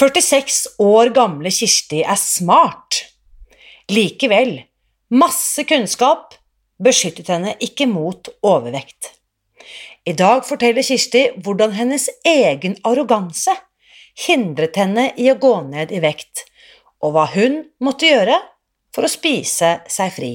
46 år gamle Kirsti er smart. Likevel, masse kunnskap beskyttet henne ikke mot overvekt. I dag forteller Kirsti hvordan hennes egen arroganse hindret henne i å gå ned i vekt, og hva hun måtte gjøre for å spise seg fri.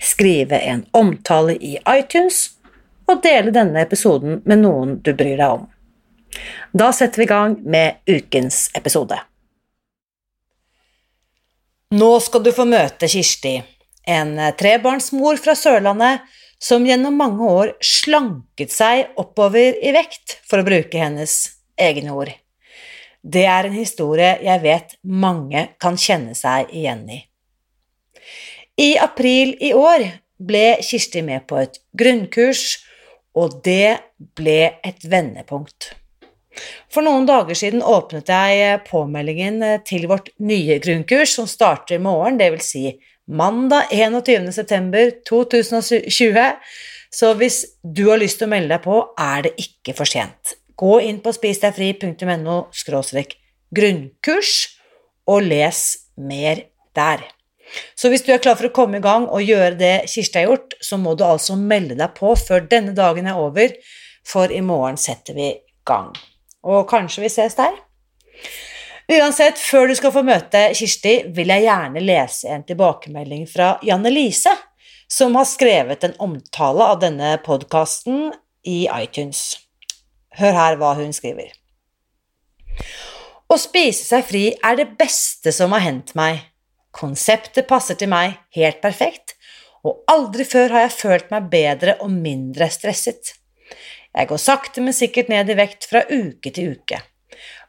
skrive en omtale i iTunes og dele denne episoden med noen du bryr deg om. Da setter vi i gang med ukens episode. Nå skal du få møte Kirsti, en trebarnsmor fra Sørlandet som gjennom mange år slanket seg oppover i vekt, for å bruke hennes egne ord. Det er en historie jeg vet mange kan kjenne seg igjen i. I april i år ble Kirsti med på et grunnkurs, og det ble et vendepunkt. For noen dager siden åpnet jeg påmeldingen til vårt nye grunnkurs, som starter i morgen, dvs. Si mandag 21.9.2020. Så hvis du har lyst til å melde deg på, er det ikke for sent. Gå inn på spisdegfri.no grunnkurs og les mer der. Så hvis du er klar for å komme i gang og gjøre det Kirsti har gjort, så må du altså melde deg på før denne dagen er over, for i morgen setter vi gang og kanskje vi ses der. Uansett, før du skal få møte Kirsti, vil jeg gjerne lese en tilbakemelding fra Janne Lise, som har skrevet en omtale av denne podkasten i iTunes. Hør her hva hun skriver. Å spise seg fri er det beste som har hendt meg. Konseptet passer til meg helt perfekt, og aldri før har jeg følt meg bedre og mindre stresset. Jeg går sakte, men sikkert ned i vekt fra uke til uke.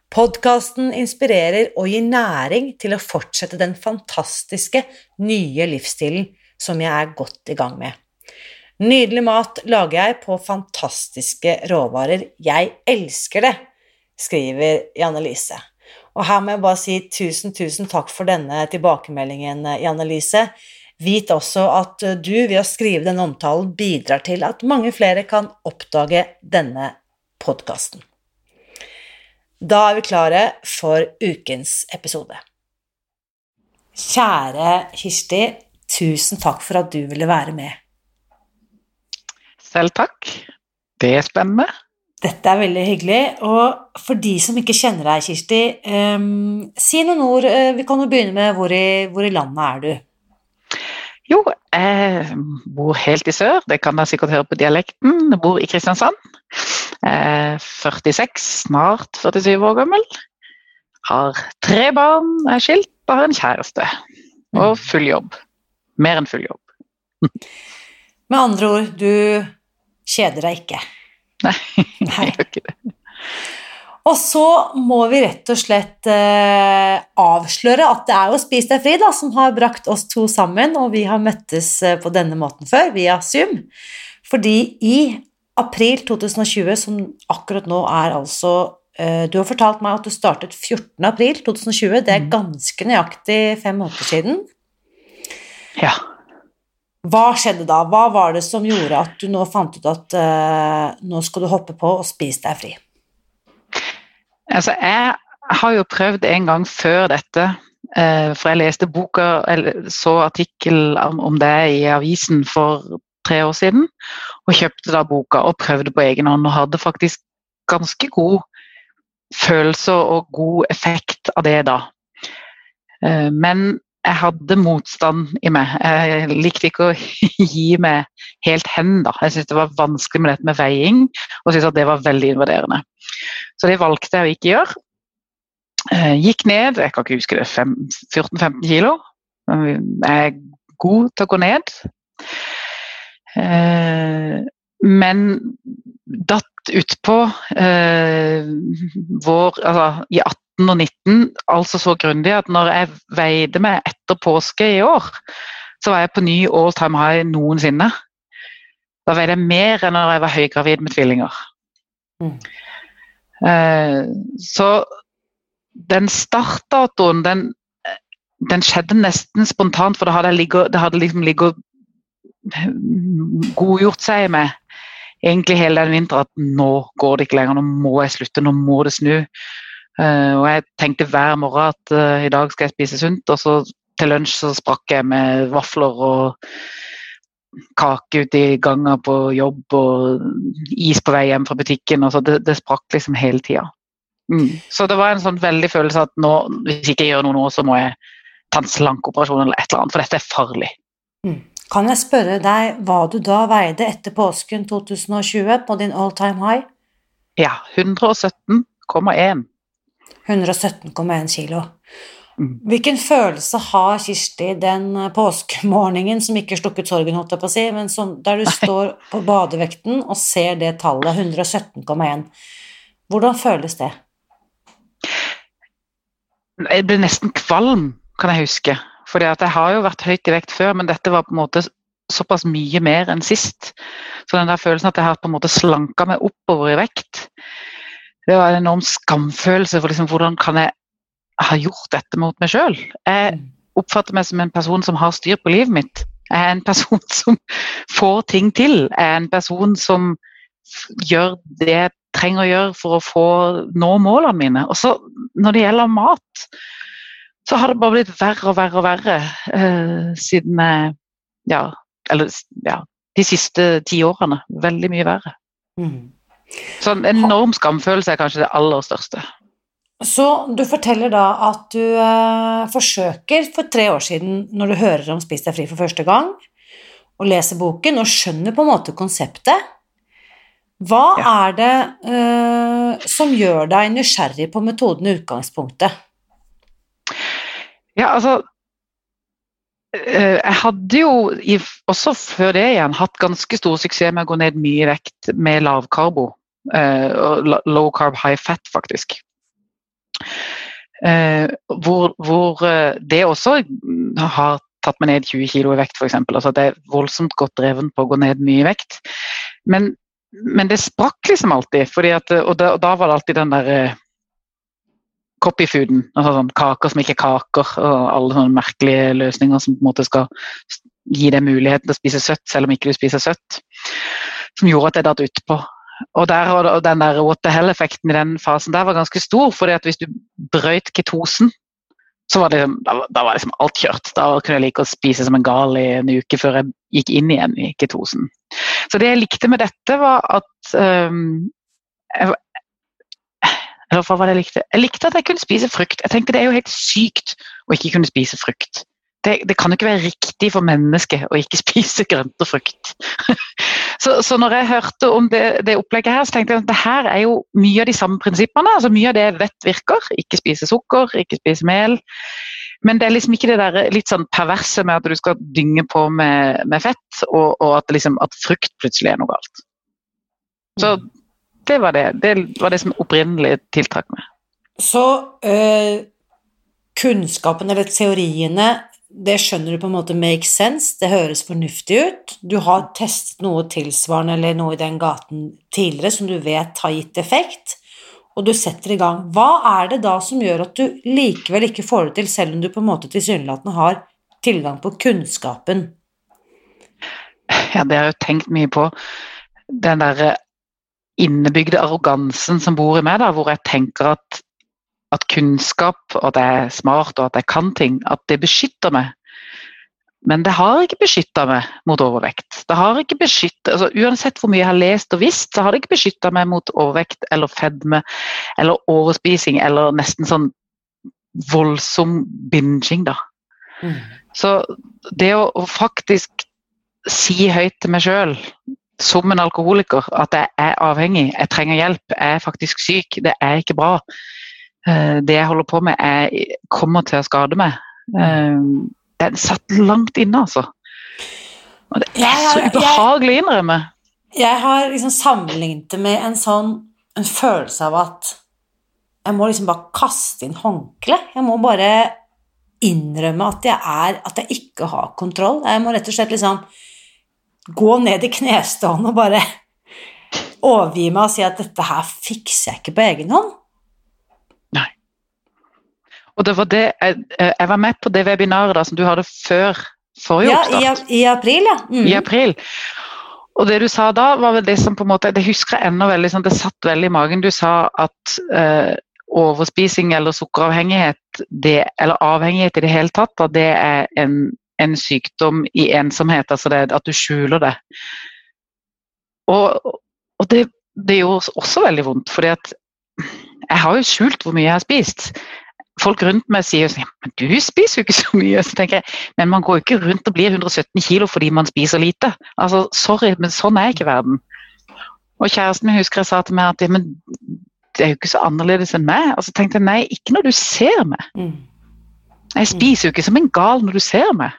Podkasten inspirerer og gir næring til å fortsette den fantastiske, nye livsstilen som jeg er godt i gang med. Nydelig mat lager jeg på fantastiske råvarer. Jeg elsker det, skriver Janne Lise. Og her må jeg bare si tusen, tusen takk for denne tilbakemeldingen, Janne Lise. Vit også at eh, du ved å skrive denne omtalen bidrar til at mange flere kan oppdage denne podkasten. Da er vi klare for ukens episode. Kjære Kirsti, tusen takk for at du ville være med. Selv takk. Det er spennende. Dette er veldig hyggelig. Og for de som ikke kjenner deg, Kirsti, um, si noen ord. Eh, vi kan jo begynne med hvor i, hvor i landet er du? Jo, jeg bor helt i sør, det kan dere sikkert høre på dialekten. Jeg bor i Kristiansand. Jeg er 46, snart 47 år gammel. Har tre barn, er skilt og har en kjæreste. Og mm. full jobb. Mer enn full jobb. Med andre ord, du kjeder deg ikke? Nei, jeg gjør ikke det. Og så må vi rett og slett eh, avsløre at det er jo Spis deg fri da, som har brakt oss to sammen, og vi har møttes eh, på denne måten før, via Zoom. Fordi i april 2020, som akkurat nå er altså eh, Du har fortalt meg at du startet 14. april 2020, det er mm. ganske nøyaktig fem måneder siden. Ja. Hva skjedde da? Hva var det som gjorde at du nå fant ut at uh, nå skal du hoppe på og spise deg fri? Altså, jeg har jo prøvd en gang før dette Eh, for jeg leste boka, eller så artikkel om det i avisen for tre år siden, og kjøpte da boka og prøvde på egen hånd, og hadde faktisk ganske god følelse og god effekt av det da. Eh, men jeg hadde motstand i meg. Jeg likte ikke å gi meg helt hen. da. Jeg syntes det var vanskelig med dette med veiing, og syntes at det var veldig invaderende. Så det valgte jeg å ikke gjøre. Jeg gikk ned, jeg kan ikke huske det, 14-15 kilo. Jeg er god til å gå ned. Eh, men datt utpå eh, vår Altså i 18 og 19 altså så grundig at når jeg veide meg etter påske i år, så var jeg på ny all time high noensinne. Da veide jeg mer enn når jeg var høygravid med tvillinger. Mm. Eh, så den startdatoen, den, den, skjedde nesten spontant, for det hadde, ligget, det hadde liksom ligget godgjort seg med egentlig hele den vinteren at nå går det ikke lenger, nå må jeg slutte, nå må det snu. Uh, og jeg tenkte hver morgen at uh, i dag skal jeg spise sunt, og så til lunsj så sprakk jeg med vafler og kake ute i ganga på jobb og is på vei hjem fra butikken. og så Det, det sprakk liksom hele tida. Mm. Så det var en sånn veldig følelse at nå, hvis ikke jeg gjør noe nå, så må jeg ta en slankeoperasjon eller et eller annet, for dette er farlig. Mm. Kan jeg spørre deg hva du da veide etter påsken 2020 på din all time high? Ja, 117,1. 117,1 kilo. Mm. Hvilken følelse har Kirsti den påskemorgenen som ikke slukket sorgen, holdt jeg på å si, men som, der du står på badevekten og ser det tallet, 117,1. Hvordan føles det? Jeg ble nesten kvalm, kan jeg huske. For jeg har jo vært høyt i vekt før, men dette var på en måte såpass mye mer enn sist. Så den der følelsen at jeg har på en måte slanka meg oppover i vekt, det var en enorm skamfølelse for liksom, hvordan kan jeg ha gjort dette mot meg sjøl. Jeg mm. oppfatter meg som en person som har styr på livet mitt. Jeg er en person som får ting til. Jeg er en person som gjør det jeg trenger å gjøre for å få nå målene mine. Og så når det gjelder mat, så har det bare blitt verre og verre og verre uh, siden ja, eller ja, de siste ti årene. Veldig mye verre. Mm. Så en enorm skamfølelse er kanskje det aller største. Så du forteller da at du eh, forsøker for tre år siden, når du hører om Spis deg fri for første gang, og leser boken og skjønner på en måte konseptet. Hva ja. er det eh, som gjør deg nysgjerrig på metoden i utgangspunktet? Ja, altså eh, Jeg hadde jo også før det igjen hatt ganske stor suksess med å gå ned mye vekt med lavkarbo. Uh, low carb, high fat, faktisk. Uh, hvor, hvor det også har tatt meg ned 20 kg i vekt, f.eks. Altså, det er voldsomt godt dreven på å gå ned mye i vekt. Men, men det sprakk liksom alltid. At, og, da, og, da, var det alltid den der copyfooden. Altså sånn kaker som ikke er kaker, og alle sånne merkelige løsninger som på en måte skal gi deg muligheten til å spise søtt, selv om ikke du spiser søtt. Som gjorde at jeg datt utpå. Og, der, og den der what the hell-effekten i den fasen der var ganske stor. at hvis du brøyt ketosen, så var det, liksom, da var liksom alt kjørt. Da kunne jeg like å spise som en gal i en uke før jeg gikk inn igjen i ketosen. Så det jeg likte med dette, var at um, jeg, eller hva var det jeg likte? Jeg likte at jeg kunne spise frukt. Jeg tenkte Det er jo helt sykt å ikke kunne spise frukt. Det, det kan jo ikke være riktig for mennesket å ikke spise grønt og frukt. Så, så, når jeg hørte om det, det, opplegget her, så tenkte jeg at det her er jo mye av de samme prinsippene. altså Mye av det jeg vet virker. Ikke spise sukker, ikke spise mel. Men det er liksom ikke det der litt sånn perverse med at du skal dynge på med, med fett, og, og at, liksom, at, frukt plutselig er noe galt. Så mm det var det. Det var det som opprinnelig tiltrakk meg. Så øh, kunnskapen eller teoriene, det skjønner du på en måte make sense, det høres fornuftig ut. Du har testet noe tilsvarende eller noe i den gaten tidligere som du vet har gitt effekt, og du setter i gang. Hva er det da som gjør at du likevel ikke får det til, selv om du på en måte tilsynelatende har tilgang på kunnskapen? Ja, det har jeg jo tenkt mye på. Den derre innebygde arrogansen som bor i meg, da, hvor jeg tenker at at kunnskap, og at jeg er smart og at jeg kan ting, at det beskytter meg. Men det har ikke beskytta meg mot overvekt. Det har ikke beskyttet, altså Uansett hvor mye jeg har lest og visst, så har det ikke beskytta meg mot overvekt eller fedme eller overspising eller nesten sånn voldsom binging, da. Mm. Så det å, å, faktisk si høyt til meg sjøl, som en alkoholiker, at jeg er avhengig, jeg trenger hjelp, jeg er faktisk syk, det er ikke bra. Eh, det jeg holder på med, er, kommer til å skade meg. Eh, den satt langt inne, altså. Og det er så ubehagelig å innrømme. Jeg har liksom sammenlignet det med en sånn en følelse av at jeg må liksom bare kaste inn håndkleet. Jeg må bare innrømme at jeg er At jeg ikke har kontroll. Jeg må rett og slett liksom gå ned i knestående og bare overgi meg og si at dette her fikser jeg ikke på egen hånd. Og det var det Jeg, jeg var med på det webinaret da, som du hadde før forrige ja, oppstart. I, I april, ja. Mm. I april. Og det du sa da, var vel det som på en måte Det husker jeg ennå veldig sånn, det satt veldig i magen. Du sa at eh, overspising eller sukkeravhengighet, det, eller avhengighet i det hele tatt, da, det er en, en, sykdom i ensomhet. Altså det, at du skjuler det. Og, og det, det gjorde også veldig vondt, fordi at jeg har jo skjult hvor mye jeg har spist. Folk rundt meg sier jo sånn men du spiser jo ikke så mye. Så tenker jeg, Men man går jo ikke rundt og blir 117 kilo fordi man spiser lite. Altså, Sorry, men sånn er ikke verden. Og kjæresten min husker jeg sa til meg at men det er jo ikke så annerledes enn meg. Og så tenkte jeg nei, ikke når du ser meg. Mm. Jeg spiser jo ikke som en gal når du ser meg.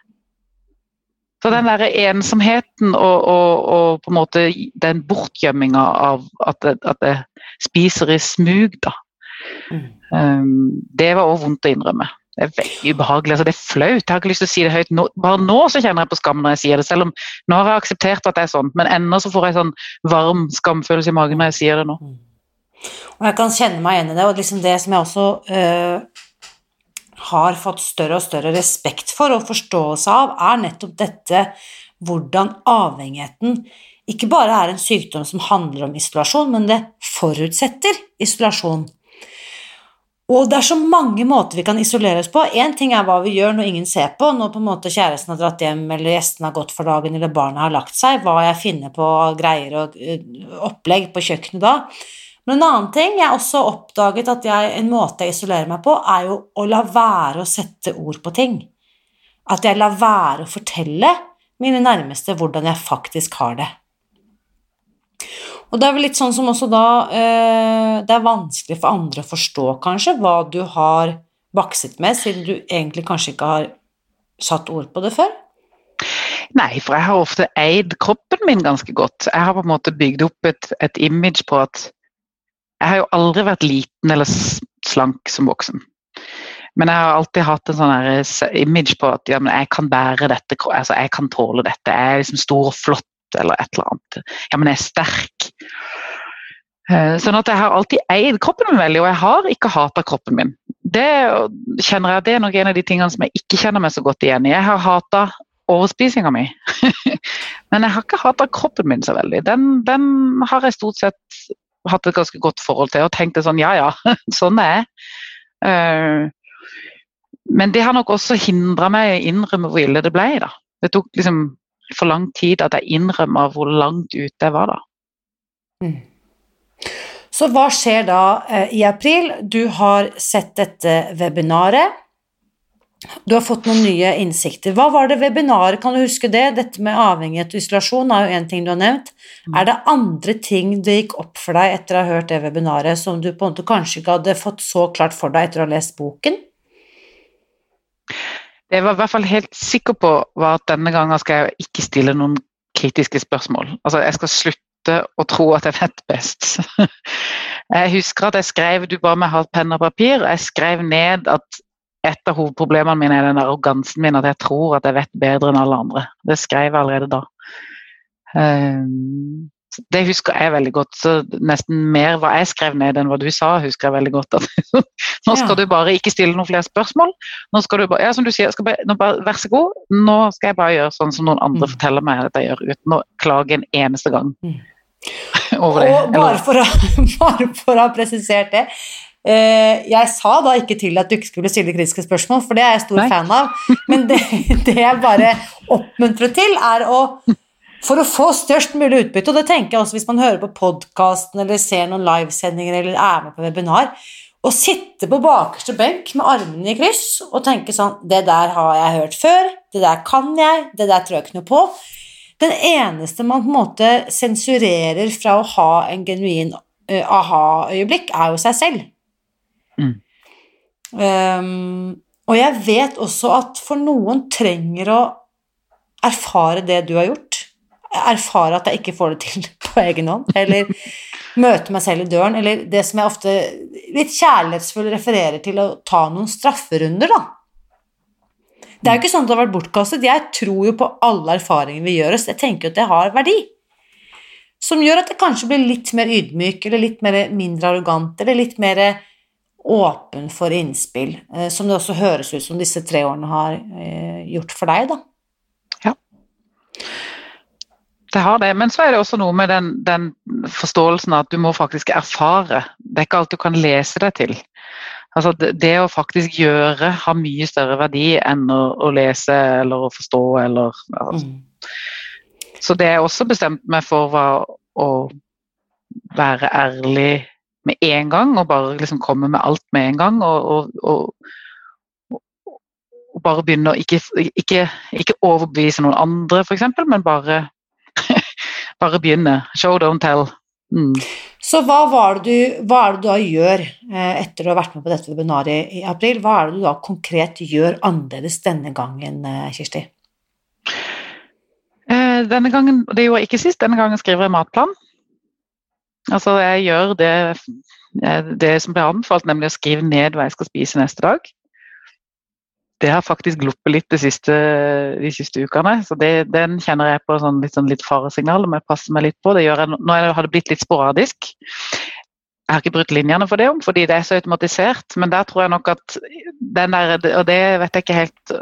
Så den der ensomheten og, og, og på en måte den bortgjemminga av at jeg, at jeg, spiser i smug, da. Um, det var òg vondt å innrømme. Det er veldig ubehagelig. altså Det er flaut. Jeg har ikke lyst til å si det høyt. Nå, bare nå så kjenner jeg på skam når jeg sier det, selv om nå har jeg akseptert at det er sånn. Men ennå så får jeg sånn varm skamfølelse i magen når jeg sier det nå. Mm. Og jeg kan kjenne meg igjen i det, og liksom det som jeg også øh, har fått større og større respekt for og forståelse av, er nettopp dette hvordan avhengigheten ikke bare er en sykdom som handler om isolasjon, men det forutsetter isolasjon. Og det er så mange måter vi kan isolere oss på. Én ting er hva vi gjør når ingen ser på, når på en måte kjæresten har dratt hjem, eller gjestene har gått for dagen, eller barna har lagt seg, hva jeg finner på greier og øh, opplegg på kjøkkenet da. Men en annen ting jeg også oppdaget at jeg, en måte jeg isolerer meg på, er jo å la være å sette ord på ting. At jeg lar være å fortelle mine nærmeste hvordan jeg faktisk har det. Og det er vel litt sånn som også da eh, Det er vanskelig for andre å forstå, kanskje, hva du har bakset med, siden du egentlig kanskje ikke har satt ord på det før? Nei, for jeg har ofte eid kroppen min ganske godt. Jeg har på en måte bygd opp et, et image på at jeg har jo aldri vært liten eller slank som voksen. Men jeg har alltid hatt en sånn image på at ja, jeg kan bære dette, altså jeg kan tåle dette. Jeg er liksom stor og flott eller et eller annet. Ja, men jeg er sterk. Eh, sånn at jeg har alltid eid kroppen min veldig, og jeg har ikke hata kroppen min. Det kjenner jeg, det er nok en av de tingene som jeg ikke kjenner meg så godt igjen i. Jeg har hata overspisinga mi, men jeg har ikke hata kroppen min så veldig. Den, den har jeg stort sett hatt et ganske godt forhold til og tenkte sånn ja ja, sånn er jeg. Uh, men det har nok også hindra meg i å innrømme hvor ille det ble. da. Det tok liksom for lang tid at jeg innrømmer hvor langt ute jeg var da. Mm. Så hva skjer da eh, i april? Du har sett dette webinaret. Du har fått noen nye innsikter. Hva var det webinaret, kan du huske det? Dette med avhengighet og isolasjon er jo én ting du har nevnt. Mm. Er det andre ting det gikk opp for deg etter å ha hørt det webinaret, som du på en måte kanskje ikke hadde fått så klart for deg etter å ha lest boken? Det jeg var i hvert fall helt sikker på, var at denne gangen skal jeg ikke stille noen kritiske spørsmål. Altså, jeg skal slutte å tro at jeg vet best. Jeg husker at jeg skrev Du ba meg ha penn og papir. Jeg skrev ned at et av hovedproblemene mine er den arrogansen min, at jeg tror at jeg vet bedre enn alle andre. Det skrev jeg allerede da. Um, det husker jeg veldig godt. så Nesten mer hva jeg skrev ned enn hva du sa, husker jeg veldig godt. nå skal ja. du bare ikke stille noen flere spørsmål. Nå skal du bare, ja, som du sier, bare, bare, Vær så god, nå skal jeg bare gjøre sånn som noen andre mm. forteller meg at jeg gjør, uten å klage en eneste gang. Mm. over det. Og bare for, å, bare for, å, ha presisert det, Eh, jeg sa da ikke til at du ikke skulle stille kritiske spørsmål, for det er jeg stor Nei. fan av, men det, det jeg bare oppmuntrer til, er å for å få størst mulig utbytte, og det tenker jeg også hvis man hører på podkasten eller ser noen livesendinger eller er med på webinar, å sitte på bakerste benk med armene i kryss og tenke sånn Det der har jeg hørt før, det der kan jeg, det der tror jeg ikke noe på. Den eneste man på en måte sensurerer fra å ha en genuin uh, aha-øyeblikk, er jo seg selv. Mm. Um, og jeg vet også at for noen trenger å erfare det du har gjort. Erfare at jeg ikke får det til på egen hånd, eller møte meg selv i døren, eller det som jeg ofte litt kjærlighetsfull refererer til å ta noen strafferunder, da. Det er jo ikke sånn at det har vært bortkastet. Jeg tror jo på alle erfaringer vi gjør oss. Jeg tenker jo at det har verdi. Som gjør at det kanskje blir litt mer ydmyk, eller litt mer mindre arrogant, eller litt mer åpen for innspill, eh, som det også høres ut som disse tre årene har eh, gjort for deg, da. Det har det, men så er det også noe med den, den forståelsen at du må faktisk erfare. Det er ikke alt du kan lese deg til. Altså det, å faktisk gjøre har mye større verdi enn å, å lese eller å forstå eller altså. Så det jeg også bestemt meg for, var å være ærlig med en gang, og bare liksom komme med alt med en gang. Og, og, og, og bare begynne å ikke, ikke, ikke overbevise noen andre, f.eks., men bare, bare begynne. Show, don't tell. Mm. Så hva, var det du, hva er det du da gjør eh, etter å ha vært med på dette webinaret i april? Hva er det du da konkret gjør annerledes denne gangen, eh, Kirsti? Eh, denne gangen, det gjorde jeg ikke sist, denne gangen skriver jeg matplan. Altså jeg gjør det, det som ble anbefalt, nemlig å skrive ned hva jeg skal spise neste dag. Det har faktisk gluppet litt de siste, de siste ukene, så det, den kjenner jeg på sånn, litt, sånn litt faresignal om jeg passer meg litt på. Det gjør jeg nå har det blitt litt sporadisk. Jeg har ikke brutt linjene for det fordi det er så automatisert, men der tror jeg nok at den der, og det vet jeg ikke helt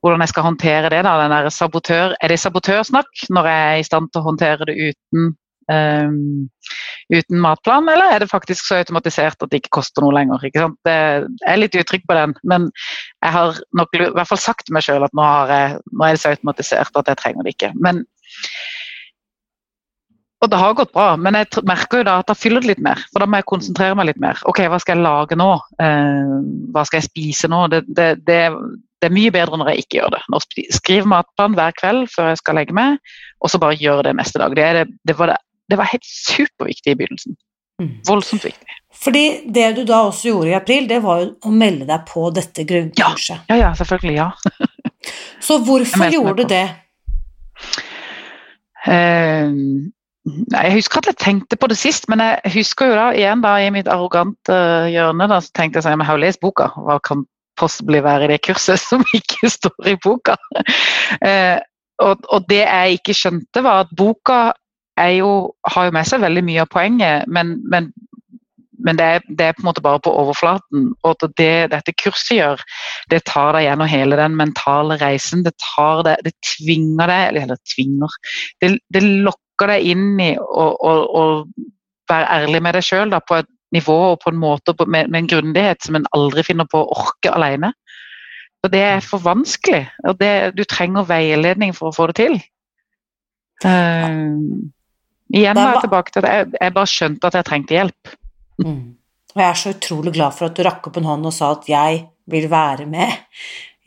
hvordan jeg skal håndtere det. da, den der sabotør, Er det sabotørsnakk når jeg er i stand til å håndtere det uten, uten matplan, eller er det faktisk så automatisert at det ikke koster noe lenger? ikke sant? Det, er litt utrygg på den, men jeg har nok i hvert fall sagt til meg sjøl at nå, har jeg, nå er det så automatisert at jeg trenger det ikke. Men og det har gått bra, men jeg merker jo da at da fyller det litt mer. For da må jeg konsentrere meg litt mer. Ok, hva skal jeg lage nå? Eh, hva skal jeg spise nå? Det, det, det, det, er mye bedre når jeg ikke gjør det. Skriver matplan hver kveld før jeg skal legge meg, og så bare gjør det neste dag. Det, var, var, helt superviktig i begynnelsen. Mm. Voldsomt viktig. Fordi det du da også gjorde i april, det var jo å melde deg på dette grunnkurset. Ja, ja, ja selvfølgelig. Ja. så hvorfor gjorde du det? Uh, jeg husker at jeg tenkte på det sist, men jeg husker jo da igjen da i mitt arrogante hjørne da, så tenkte jeg sånn, jeg har jo lest boka. Hva kan possibly være i det kurset som ikke står i boka? Eh, og, og, det jeg ikke skjønte, var at boka jo, har jo med seg veldig mye av poenget, men, men, men det, er, det, er, på en måte bare på overflaten. Og det dette kurset gjør, det tar deg gjennom hele den mentale reisen. Det tar deg, det tvinger deg, eller, eller tvinger Det, det lokker deg inn i å være ærlig med deg sjøl på et nivå og på en måte med, med en grundighet som en aldri finner på å orke alene. Og det er for vanskelig. og det, Du trenger veiledning for å få det til. Uh, igjen var jeg tilbake til at jeg, jeg bare skjønte at jeg trengte hjelp. Mm. Og jeg er så utrolig glad for at du rakk opp en hånd og sa at jeg vil være med,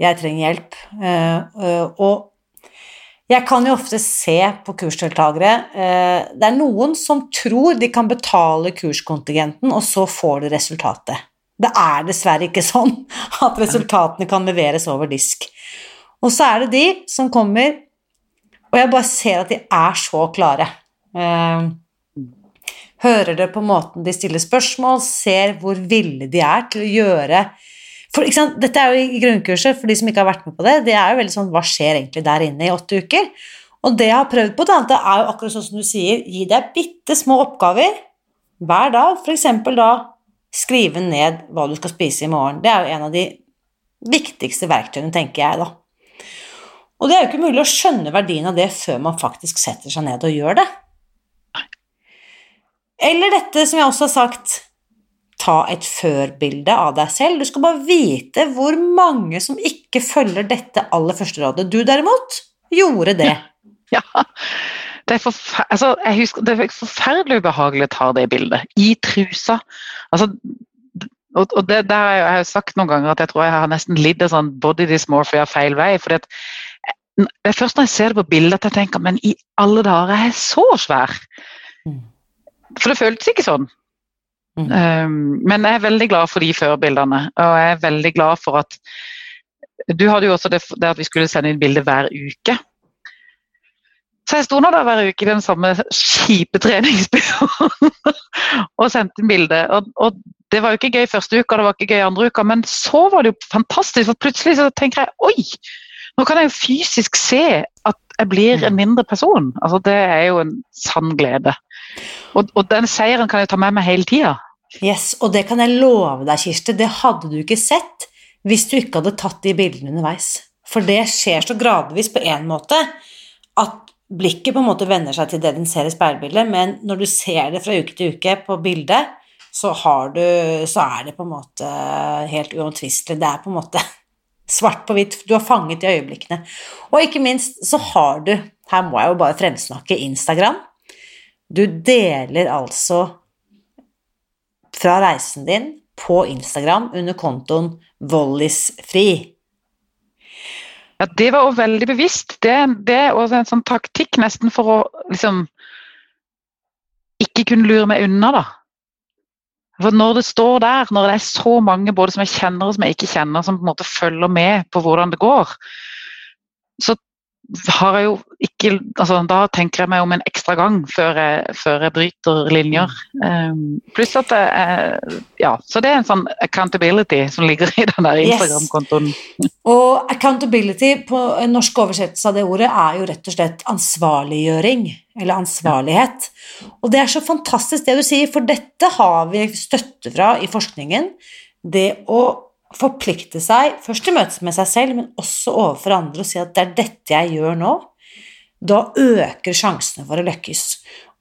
jeg trenger hjelp. Uh, uh, og jeg kan jo ofte se på kursdeltakere eh, Det er noen som tror de kan betale kurskontingenten, og så får de resultatet. Det er dessverre ikke sånn at resultatene kan leveres over disk. Og så er det de som kommer, og jeg bare ser at de er så klare. Eh, hører det på måten de stiller spørsmål, ser hvor ville de er til å gjøre for, Dette er jo i grunnkurset, for de som ikke har vært med på det, det er jo veldig sånn hva skjer egentlig der inne i åtte uker? Og det jeg har prøvd på, det er jo akkurat sånn som du sier, gi deg bitte små oppgaver hver dag. F.eks. da skrive ned hva du skal spise i morgen. Det er jo en av de viktigste verktøyene, tenker jeg, da. Og det er jo ikke mulig å skjønne verdien av det før man faktisk setter seg ned og gjør det. Eller dette som jeg også har sagt ta et før-bilde av deg selv. Du skal bare vite hvor mange som ikke følger dette aller første rådet. Du derimot gjorde det. Ja, det er, altså, jeg husker, det er forferdelig ubehagelig å ta det bildet. I trusa. Altså, og, og det, har jeg, jo sagt noen ganger at jeg tror jeg har nesten lidd av sånn body dysmorphia feil vei. fordi at det er først når jeg ser det på bildet at jeg tenker men i alle dager er jeg så svær. For det føltes ikke sånn. Mm. Um, men jeg er veldig glad for de førbildene, og jeg er veldig glad for at Du hadde jo også det, det at vi skulle sende inn bilde hver uke. Så jeg sto nå der hver uke i den samme kjipe treningsbyrået og sendte inn bilde. Og, og, det var jo ikke gøy første uka, det var ikke gøy andre uka, men så var det jo fantastisk. For plutselig så tenker jeg oi, nå kan jeg jo fysisk se at jeg blir en mindre person. Altså Det er jo en sann glede. Og, og den seieren kan jeg ta med meg hele tida. Yes, og det kan jeg love deg, Kirsti, det hadde du ikke sett hvis du ikke hadde tatt de bildene underveis. For det skjer så gradvis på én måte at blikket på en måte venner seg til det den ser i speilbildet, men når du ser det fra uke til uke på bildet, så, du, så er det på en måte helt uomtvistelig. Det er på en måte svart på hvitt. Du har fanget de øyeblikkene. Og ikke minst så har du, her må jeg jo bare fremsnakke Instagram. Du deler altså fra reisen din på Instagram under kontoen Vollisfri. Ja, det var òg veldig bevisst. Det er også en sånn taktikk nesten for å liksom ikke kunne lure meg unna, da. For når det står der, når det er så mange både som jeg kjenner og som jeg ikke kjenner, som på en måte følger med på hvordan det går, så har jeg jo ikke altså, Da tenker jeg meg om en ekstra gang før jeg, før jeg bryter linjer. Um, pluss at det er Ja, så det er en sånn accountability som ligger i den der Instagram-kontoen. Yes. Og accountability på en norsk oversettelse av det ordet er jo rett og slett ansvarliggjøring, eller ansvarlighet. Og det er så fantastisk det du sier, for dette har vi støtte fra i forskningen. Det å forplikte seg, først i møte med seg selv, men også overfor andre, og si at det er dette jeg gjør nå, da øker sjansene for å lykkes.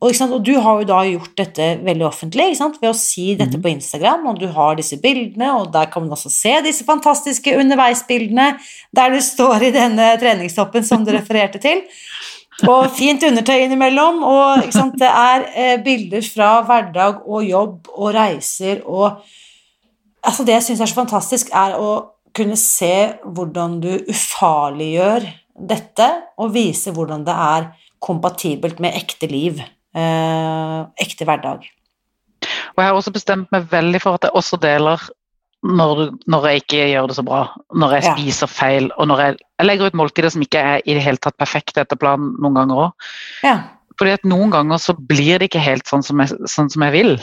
Og, og, du har jo da gjort dette veldig offentlig ved å si dette mm. på Instagram, og du har disse bildene, og der kan man også se disse fantastiske underveisbildene der du står i denne treningstoppen som du refererte til. Og fint undertøy innimellom, og det er eh, bilder fra hverdag og jobb og reiser og altså Det jeg syns er så fantastisk, er å kunne se hvordan du ufarliggjør dette, og vise hvordan det er kompatibelt med ekte liv, eh, ekte hverdag. Og jeg har også bestemt meg veldig for at jeg også deler når, når jeg ikke gjør det så bra, når jeg ja. spiser feil, og når jeg, jeg legger ut måltider som ikke er i det hele tatt perfekte etter planen noen ganger òg. Ja. Fordi at noen ganger så blir det ikke helt sånn som jeg, sånn som jeg vil.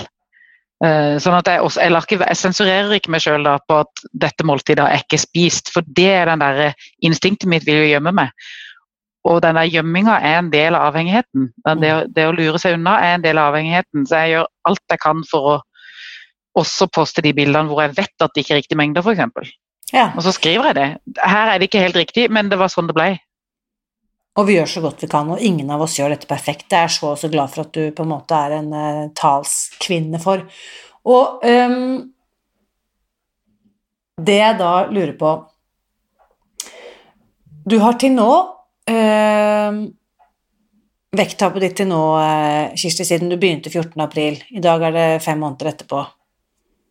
Uh, sånn at jeg, også, jeg, ikke, jeg, sensurerer ikke meg sjøl på at dette måltidet er ikke spist, for det er den der instinktet mitt vil jo gjemme meg. Og den der gjemminga er en del av avhengigheten. Det, det, å lure seg unna er en del av avhengigheten. Så jeg gjør alt jeg kan for å også poste de bildene hvor jeg vet at det ikke er riktig mengde, f.eks. Ja. Og så skriver jeg det. Her er det ikke helt riktig, men det var sånn det ble. Og vi gjør så godt vi kan, og ingen av oss gjør dette perfekt. Jeg er så, så glad for at du på en måte er en uh, talskvinne for. Og um, det jeg da lurer på Du har til nå uh, Vekttapet ditt til nå, uh, Kirsti, siden du begynte 14.4. I dag er det fem måneder etterpå.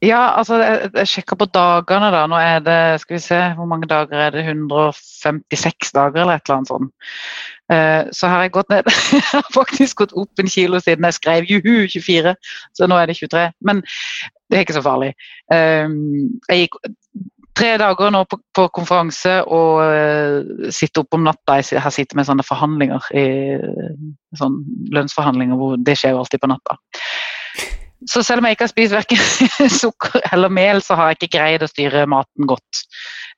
Ja, altså jeg, jeg sjekka på dagene, da. Nå er det skal vi se, hvor mange dager er det? 156 dager eller et eller annet sånt. Uh, så har jeg gått ned Jeg har faktisk gått opp en kilo siden jeg skrev juhu 24, så nå er det 23. Men det er ikke så farlig. Uh, jeg gikk tre dager nå på, på konferanse og uh, sitter opp om natta. Jeg har sittet med sånne forhandlinger, i, sånn lønnsforhandlinger hvor det skjer jo alltid på natta. Så selv om jeg ikke har spist verken sukker eller mel, så har jeg ikke greid å styre maten godt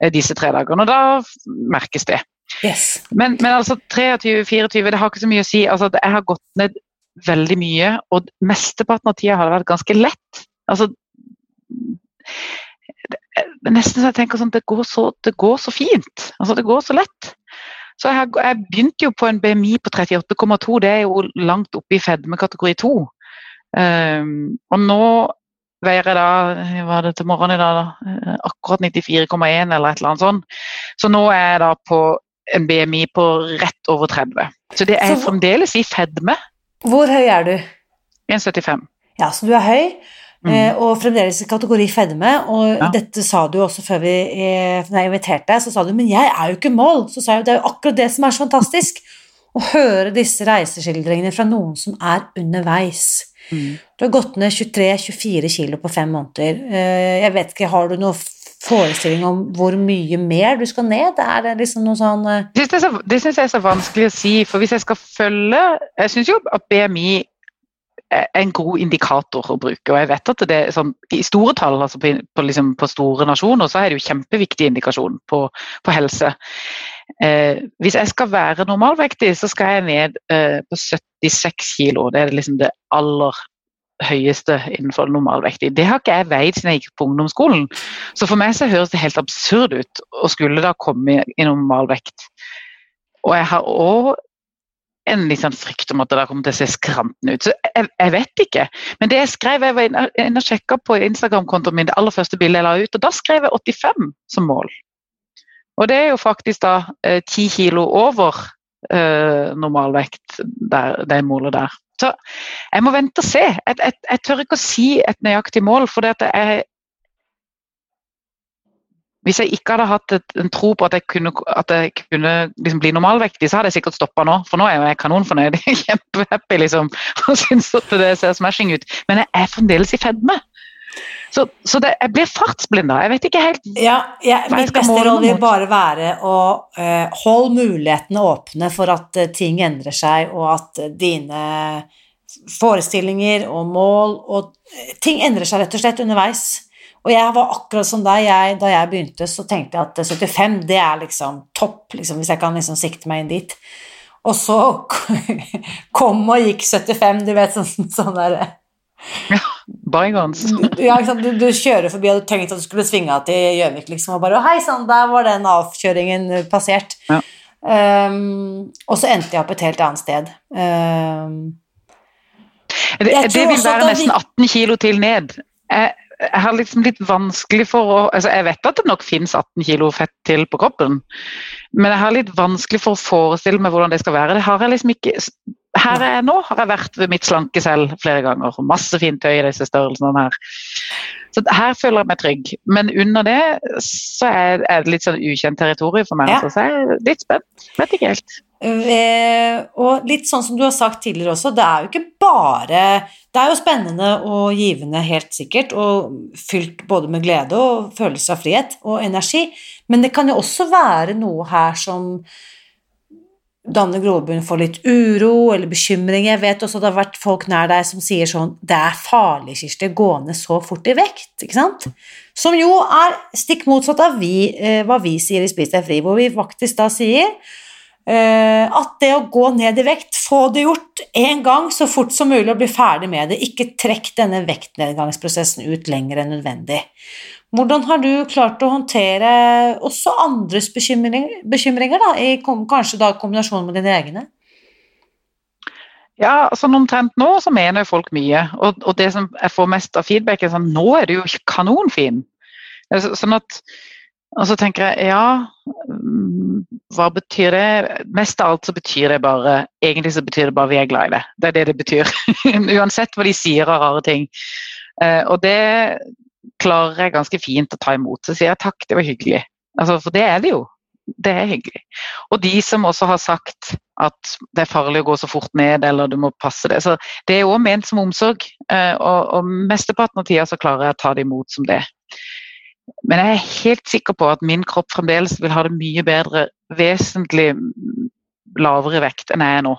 eh, disse tre dagene. Og da merkes det. Yes. Men, men, altså 23-24, det har ikke så mye å si. Altså, jeg har gått ned veldig mye, og mesteparten av tida har det vært ganske lett. Altså, det er nesten så jeg tenker sånn Det går så, det går så fint. Altså, det går så lett. Så jeg, jeg begynte jo på en BMI på 38,2, det er jo langt oppe i fedme kategori 2. Um, og nå veier jeg da var det til morgenen i dag, da, eh, akkurat 94,1 eller et eller annet sånt. Så nå er jeg da på en BMI på rett over 30. Så det er Så- fremdeles i fedme. Hvor høy er du? 1,75. Ja, så du er høy, Mm. eh, og fremdeles i kategori fedme, og Ja. dette sa du også før vi eh, når jeg inviterte deg, så sa du 'men jeg er jo ikke mål', så sa jeg det er jo akkurat det som er så fantastisk. Å høre disse reiseskildringene fra noen som er underveis. Mm. Du har gått ned 23-24 kilo på fem måneder. Eh, Jeg vet ikke, har du noen forestilling om hvor mye mer du skal ned? Er det liksom noe sånn eh, Det syns jeg er så vanskelig å si, for hvis jeg skal følge Jeg syns jo at BMI er en god indikator å bruke, og jeg vet at det er sånn i store tall, altså på, på, liksom, på store nasjoner, så er det jo kjempeviktig indikasjon på, på helse. Eh, hvis jeg skal være normalvektig, så skal jeg ned eh, på 76 kilo. Det er liksom det aller høyeste innenfor normalvektig. Det har ikke jeg veid siden jeg gikk på ungdomsskolen. Så for meg så høres det helt absurd ut å skulle da komme i normalvekt. Og jeg har òg en sånn frykt om at det der kommer til å se skranten ut. Så jeg, jeg vet ikke. Men det jeg skrev, jeg var inne og sjekka på Instagram-kontoen min, det aller første bildet jeg la ut, og da skrev jeg 85 som mål. Og det er jo faktisk da eh, kilo over eh, normalvekt, det målet der. Så jeg må vente og se. Jeg, jeg, jeg tør ikke å si et nøyaktig mål, for det at jeg hvis jeg ikke hadde hatt et, en tro på at jeg kunne, at jeg kunne liksom bli normalvektig, så hadde jeg sikkert stoppa nå. For nå er jeg kanonfornøyd. Kjempehappy liksom, og syns at det ser smashing ut. Men jeg er fremdeles i fedme. Så, så det, jeg blir fartsblind da. Jeg vet ikke helt Ja, ja, mitt beste råd vil bare være å uh, holde mulighetene åpne for at uh, ting endrer seg, og at uh, dine forestillinger og mål og eh, Ting endrer seg rett og slett underveis. Og jeg var akkurat som deg. Jeg, da jeg begynte, så tenkte jeg at 75, det er liksom topp, liksom, hvis jeg kan liksom sikte meg inn dit. Og så kom og gikk 75, du vet, sånn, sånn der bygons. ja, ikke sant? Du, du kjører forbi, og du tenkte at du skulle svinge av til Gjøvik, liksom, og bare Hei sann, der var den avkjøringen eh, passert. Ja. Um, og så endte jeg opp et helt annet sted. Um, Det, det vil være nesten 18 kilo til ned. Jeg, jeg har liksom litt vanskelig for å altså Jeg vet at det nok finnes 18 kilo fett til på kroppen, men jeg har litt vanskelig for å forestille meg hvordan det skal være. Det har jeg liksom ikke Her er jeg nå, har jeg vært ved mitt slanke selv flere ganger. og Masse fint tøy i disse størrelsene her. Så her føler jeg meg trygg. Men under det så er, det litt sånn ukjent territorium for meg. Ja. Så jeg er litt spent. Vet ikke helt. eh, og litt sånn som du har sagt tidligere også, det er jo ikke bare Det er jo spennende og givende, helt sikkert, og fylt både med glede og følelse av frihet og energi, men det kan jo også være noe her som danner grobunn for litt uro eller bekymring. Jeg vet også det har vært folk nær deg som sier sånn Det er farlig, Kirsti, gå ned så fort i vekt. ikke sant? Som jo er stikk motsatt av vi, eh, hva vi sier i Spis deg fri, hvor vi faktisk da sier eh, at det å gå ned i vekt, få det gjort én gang så fort som mulig og bli ferdig med det. Ikke trekk denne vektnedgangsprosessen ut lenger enn nødvendig. Hvordan har du klart å håndtere også andres bekymringer, bekymringer da, i kanskje da kombinasjon med dine egne? Ja, sånn omtrent nå så mener folk mye. Og, og det som jeg får mest av feedback, er sånn Nå er du jo kanonfin. Sånn at Og så tenker jeg ja, mm, hva betyr det? Mest av alt så betyr det bare Egentlig så betyr det bare vi er glad i det. Det er det det betyr. Uansett hva de sier av rare ting. Eh, og det klarer jeg ganske fint å ta imot. Så sier jeg takk, det var hyggelig. Altså, for det er det jo. Det er hyggelig. Og de som også har sagt at det er farlig å gå så fort ned, eller du må passe det. Så det er òg ment som omsorg, eh, og, og mesteparten av tida så klarer jeg å ta det imot som det. Men jeg er helt sikker på at min kropp fremdeles vil ha det mye bedre, vesentlig lavere vekt enn jeg er nå.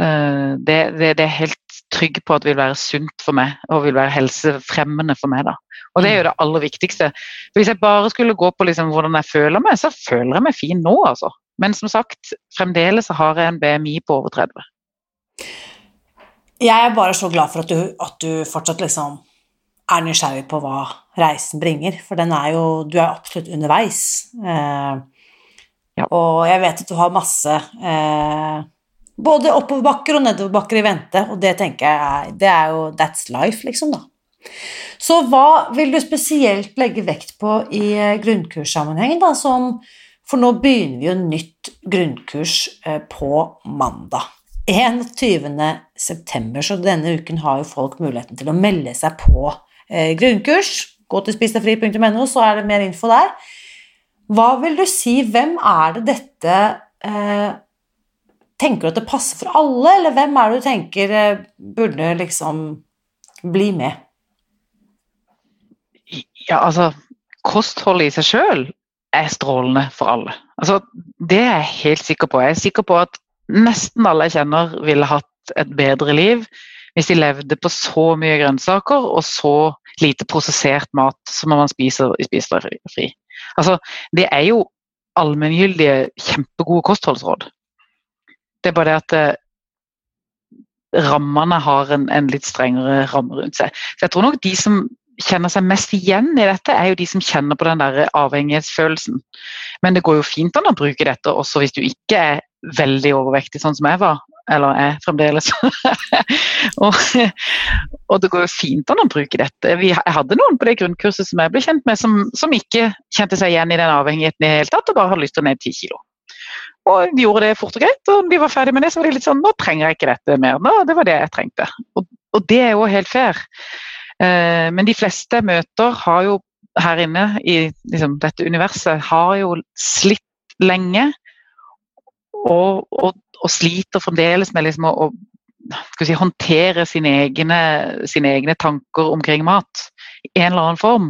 Eh, Det, det, det er helt trygg på at vil være sunt for meg, og vil være helsefremmende for meg. da. Og det er jo det aller viktigste. Hvis jeg bare skulle gå på liksom hvordan jeg føler meg, så føler jeg meg fin nå, altså. Men som sagt, fremdeles har jeg en BMI på over 30. Jeg er bare så glad for at du, at du fortsatt liksom er nysgjerrig på hva reisen bringer, for den er jo Du er absolutt underveis. Eh, Ja. Og jeg vet at du har masse eh, både oppoverbakker og nedoverbakker i vente, og det tenker jeg Det er jo That's life, liksom, da. Så hva vil du spesielt legge vekt på i grunnkurssammenheng, grunnkurssammenhengen, da, som For nå begynner vi jo nytt grunnkurs eh, på mandag. 21. september, så denne uken har jo folk muligheten til å melde seg på eh, grunnkurs. Gå til spisdegfri.no, så er det mer info der. Hva vil du si, hvem er det dette eh, Tenker du at det passer for alle, eller hvem er det du tenker eh, burde liksom bli med? Ja, altså Kostholdet i seg sjøl er strålende for alle. Altså, det er jeg helt sikker på. Jeg er sikker på at nesten alle jeg kjenner, ville hatt et bedre liv hvis de levde på så mye grønnsaker og så lite prosessert mat som man spiser i Spisefri. Altså, det er jo allmenngyldige, kjempegode kostholdsråd. Det er bare det at eh, rammene har en, en, litt strengere ramme rundt seg. Så jeg tror nok de som kjenner seg mest igjen i dette, er jo de som kjenner på den der avhengighetsfølelsen. Men det går jo fint an å bruke dette også hvis du ikke er veldig overvektig, sånn som jeg var. Eller er fremdeles. og, og, det går jo fint an å bruke dette. Vi, jeg hadde noen på det grunnkurset som jeg ble kjent med, som, som ikke kjente seg igjen i den avhengigheten i det hele tatt, og bare hadde lyst til å ned ti kilo. Og de gjorde det fort og greit, og når de var ferdig med det, så var de litt sånn Nå trenger jeg ikke dette mer. Nå, det var det jeg trengte. Og, og det er jo helt fair. Eh, men de fleste møter, har jo her inne i liksom, dette universet, har jo slitt lenge og, og, og sliter fremdeles med liksom å, å si, håndtere sine egne, sine egne, tanker omkring mat i en eller annen form.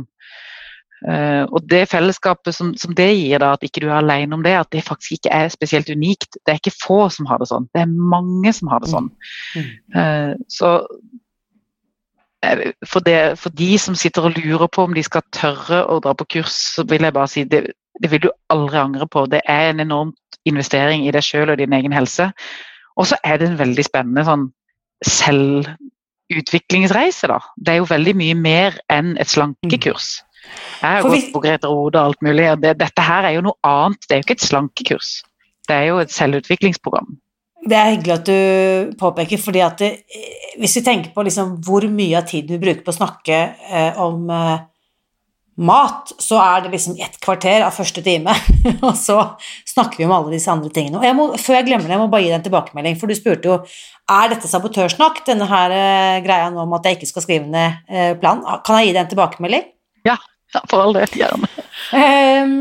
Uh, og det fellesskapet som, som, det gir, da, at ikke du er alene om det, at det faktisk ikke er spesielt unikt. Det er ikke få som har det sånn, det er mange som har det sånn. Uh, så for, det, for, de som sitter og lurer på om de skal tørre å dra på kurs, så vil jeg bare si det, det vil du aldri angre på. Det er en enormt investering i deg sjøl og din egen helse. Og så er det en veldig spennende sånn selvutviklingsreise, da. Det er jo veldig mye mer enn et slankekurs. Jeg har gått på Grete Rode og alt mulig. og det, Dette her er jo noe annet. Det er jo ikke et slankekurs. Det er jo et selvutviklingsprogram. Det er hyggelig at du påpeker, fordi at det, hvis vi tenker på liksom hvor mye av tiden vi bruker på å snakke eh, om eh, mat, så er det liksom ett kvarter av første time, og så snakker vi om alle disse andre tingene. Og jeg må, før jeg glemmer det, jeg må bare gi deg en tilbakemelding, for du spurte jo er dette sabotørsnakk, denne her eh, greia nå om at jeg ikke skal skrive ned plan. planen. Kan jeg gi deg en tilbakemelding? Ja, for all del. Gjerne. Um,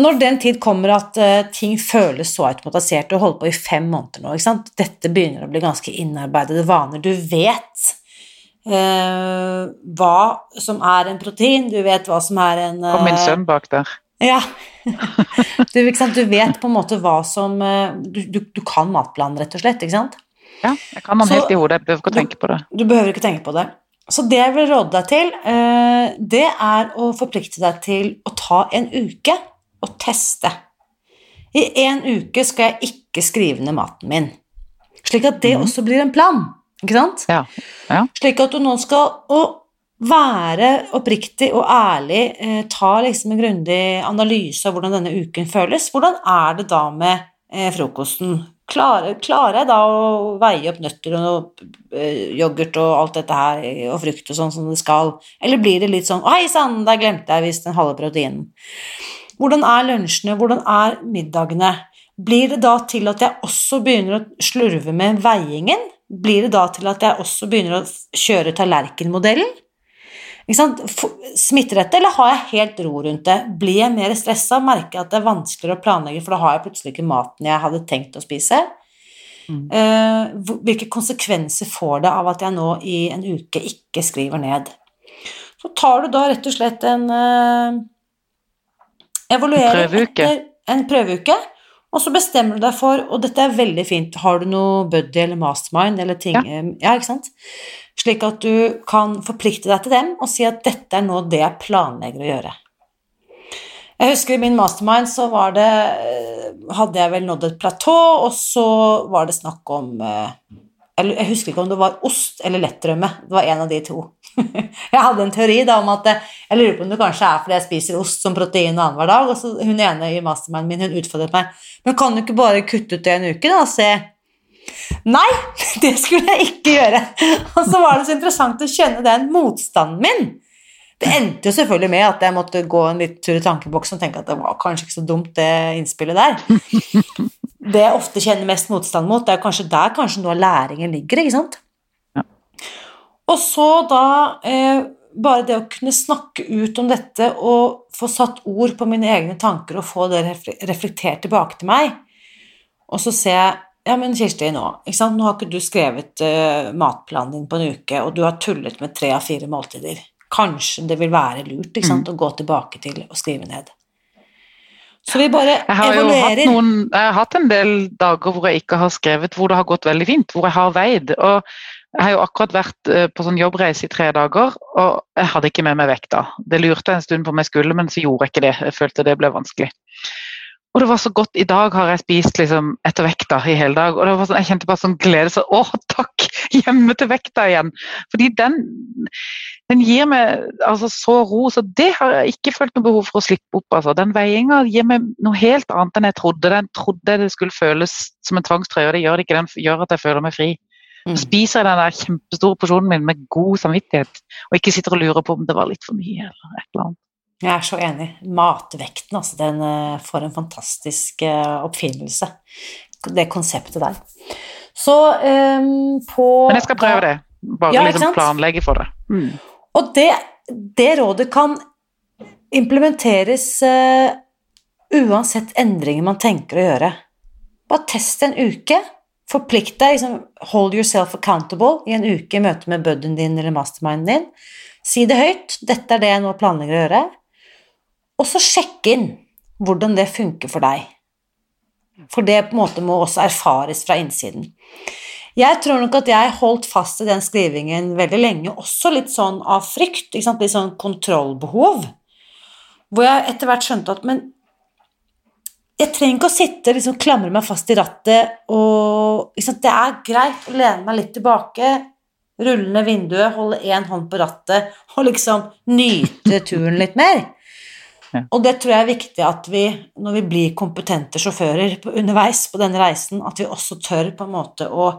når den tid kommer at uh, ting føles så automatisert, og holder på i fem måneder nå, ikke sant? dette begynner å bli ganske innarbeidede vaner, du vet uh, hva som er en protein, du vet hva som er en uh, Kom min sønn bak der. Ja. Du, du, vet på en måte hva som eh, du, du, du, kan matplanen, rett og slett, ikke sant? Ja, jeg kan den helt i hodet, jeg behøver ikke å tenke på det. Du behøver ikke tenke på det. Så det jeg vil råde deg til, eh, det er å forplikte deg til å ta en uke og teste. I en uke skal jeg ikke skrive ned maten min, slik at det mm. også blir en plan. Ikke sant? Ja. Ja. Slik at du nå skal være oppriktig og ærlig, eh, ta liksom en grundig analyse av hvordan denne uken føles. Hvordan er det da med eh, frokosten? Klarer, klarer, jeg da å veie opp nøtter og eh, yoghurt og alt dette her, og frukt og sånn som det skal, eller blir det litt sånn 'Hei sann, der glemte jeg visst den halve proteinen'. Hvordan er lunsjene, hvordan er middagene? Blir det da til at jeg også begynner å slurve med veiingen? blir det da til at jeg også begynner å kjøre tallerkenmodellen? Smitter dette, eller har jeg helt ro rundt det? Blir jeg mer stressa? Merker jeg at det er vanskeligere å planlegge, for da har jeg plutselig ikke maten jeg hadde tenkt å spise? Mm. Eh, hvilke konsekvenser får det av at jeg nå i en uke ikke skriver ned? Så tar du da rett og slett en uh, Evaluering etter en prøveuke og så bestemmer du deg for, og dette er veldig fint, har du noe buddy eller mastermind eller ting ja. ja, ikke sant? Slik at du kan forplikte deg til dem og si at dette er nå det jeg planlegger å gjøre. Jeg husker i min mastermind så var det Hadde jeg vel nådd et platå, og så var det snakk om eh, Jeg husker ikke om det var ost eller lettrømme. Det var en av de to. jeg hadde en teori da om at jeg lurer på om det kanskje er fordi jeg spiser ost som protein annenhver dag. Og så hun ene i masterminden min hun utfordret meg men kan du ikke bare kutte ut det en uke, da, og se Nei, det skulle jeg ikke gjøre. Og så var det så interessant å kjenne den motstanden min. Det endte jo selvfølgelig med at jeg måtte gå en litt tur i tankeboksen og tenke at det var kanskje ikke så dumt, det innspillet der. Det jeg ofte kjenner mest motstand mot, det er kanskje der kanskje noe av læringen ligger, ikke sant? Ja. Og så da eh, bare det å kunne snakke ut om dette og få satt ord på mine egne tanker og få det reflektert tilbake til meg, og så ser jeg ja, men Kirsti, nå, nå har ikke du skrevet uh, matplanen din på en uke, og du har tullet med tre av fire måltider kanskje det vil være lurt mm. å gå tilbake til å skrive ned. Så vi bare jeg har evaluerer. Jo hatt noen, jeg har hatt en del dager hvor jeg ikke har skrevet, hvor det har gått veldig fint, hvor jeg har veid. og jeg har jo akkurat vært eh, på sånn jobbreise i tre dager, og jeg hadde ikke med meg vekta. Det lurte en stund på om jeg skulle, men så gjorde jeg ikke det. Jeg følte det ble vanskelig. Og det var så godt. I dag har jeg spist liksom etter vekta i hele dag. Og det var sånn, jeg kjente bare sånn glede. Så å, takk! Hjemme til vekta igjen. Fordi den, den gir meg altså, så ro. Så det har jeg ikke følt noe behov for å slippe opp. Altså. Den veiinga gir meg noe helt annet enn jeg trodde. Den trodde det skulle føles som en tvangstrøye, og det gjør det ikke. Den gjør at jeg føler meg fri. Mm. spiser jeg den der kjempestore porsjonen min med god samvittighet, og ikke sitter og lurer på om det var litt for mye eller et eller annet. Jeg er så enig. Matvekten, altså, den eh, får en fantastisk eh, oppfinnelse. Det konseptet der. Så um, på Men jeg skal prøve det. Bare ja, liksom planlegge for det. Mm. Og det, det, rådet kan implementeres uh, uansett endringer man tenker å gjøre. Bare test en uke. Forplikt deg. Liksom, hold yourself accountable i en uke i møte med buddyen din eller masterminden din. Si det høyt. 'Dette er det jeg nå planlegger å gjøre.' Og så sjekke inn hvordan det funker for deg. For det på en måte må også erfares fra innsiden. Jeg tror nok at jeg holdt fast i den skrivingen veldig lenge, også litt sånn av frykt, litt sånn kontrollbehov. Hvor jeg etter hvert skjønte at men jeg trenger ikke å sitte liksom klamre meg fast i rattet og Det er greit å lene meg litt tilbake, rulle ned vinduet, holde én hånd på rattet og liksom nyte turen litt mer. Og det tror jeg er viktig at vi, når vi blir kompetente sjåfører underveis på denne reisen, at vi også tør på en måte å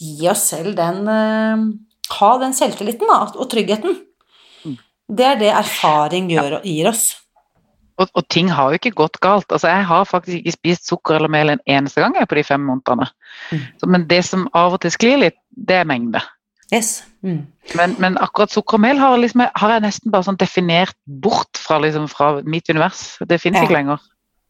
gi oss selv den uh, Ha den selvtilliten da, og tryggheten. Mm. Det er det erfaring gjør, og gir oss. Og, og, ting har jo ikke gått galt. Altså, jeg har faktisk ikke spist sukker eller mel en eneste gang jeg på de fem månedene. Mm. Så, men det som av og til sklir litt, det er mengde. Yes. Mm. Men, men, akkurat sukker og mel har, liksom, har, jeg nesten bare sånn definert bort fra, liksom, fra mitt univers. Det finnes ja. ikke lenger.